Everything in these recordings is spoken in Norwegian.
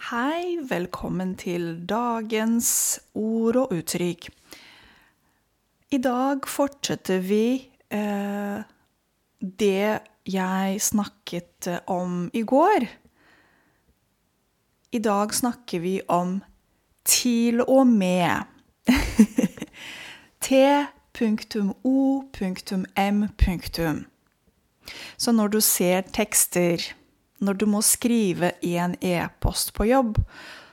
Hei, velkommen til dagens ord og uttrykk. I dag fortsetter vi eh, det jeg snakket om i går. I dag snakker vi om til og med. T.O.M. Så når du ser tekster når du må skrive en e-post på jobb,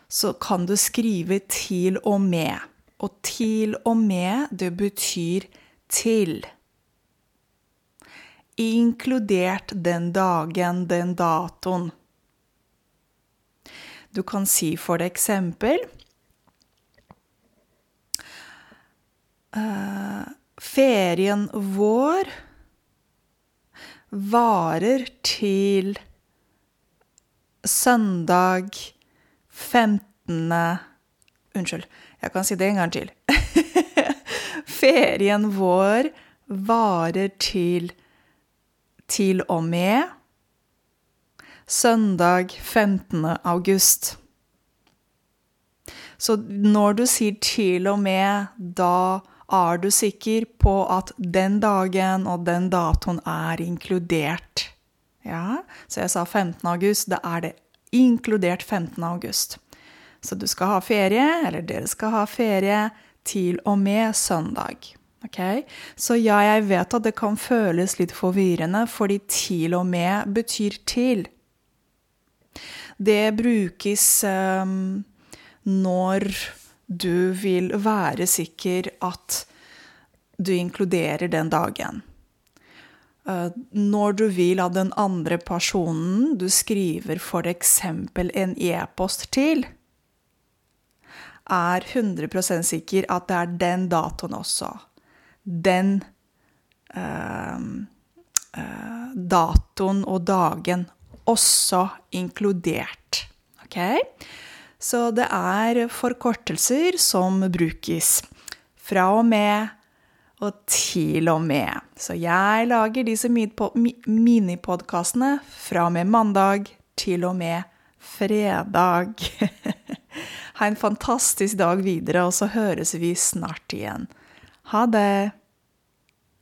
så kan du skrive til og med. Og til og med, det betyr til. Inkludert den dagen, den datoen. Du kan si for eksempel uh, Ferien vår varer til søndag 15. Unnskyld, jeg kan si det en gang til. Ferien vår varer til til og med søndag 15. august. Så når du sier til og med, da er du sikker på at den dagen og den datoen er inkludert. Ja, så jeg sa 15. august. Da er det inkludert 15. august. Så du skal ha ferie, eller dere skal ha ferie, til og med søndag. Okay? Så ja, jeg vet at det kan føles litt forvirrende, fordi til og med betyr til. Det brukes um, når du vil være sikker at du inkluderer den dagen. Eh, når du vil at den andre personen du skriver f.eks. en e-post til, er 100% sikker at det er den datoen også. Den uh, uh, datoen og dagen også inkludert. Ok? Så det er forkortelser som brukes fra og med og til og med. Så jeg lager disse minipodkastene fra og med mandag til og med fredag. ha en fantastisk dag videre, og så høres vi snart igjen. Ha det!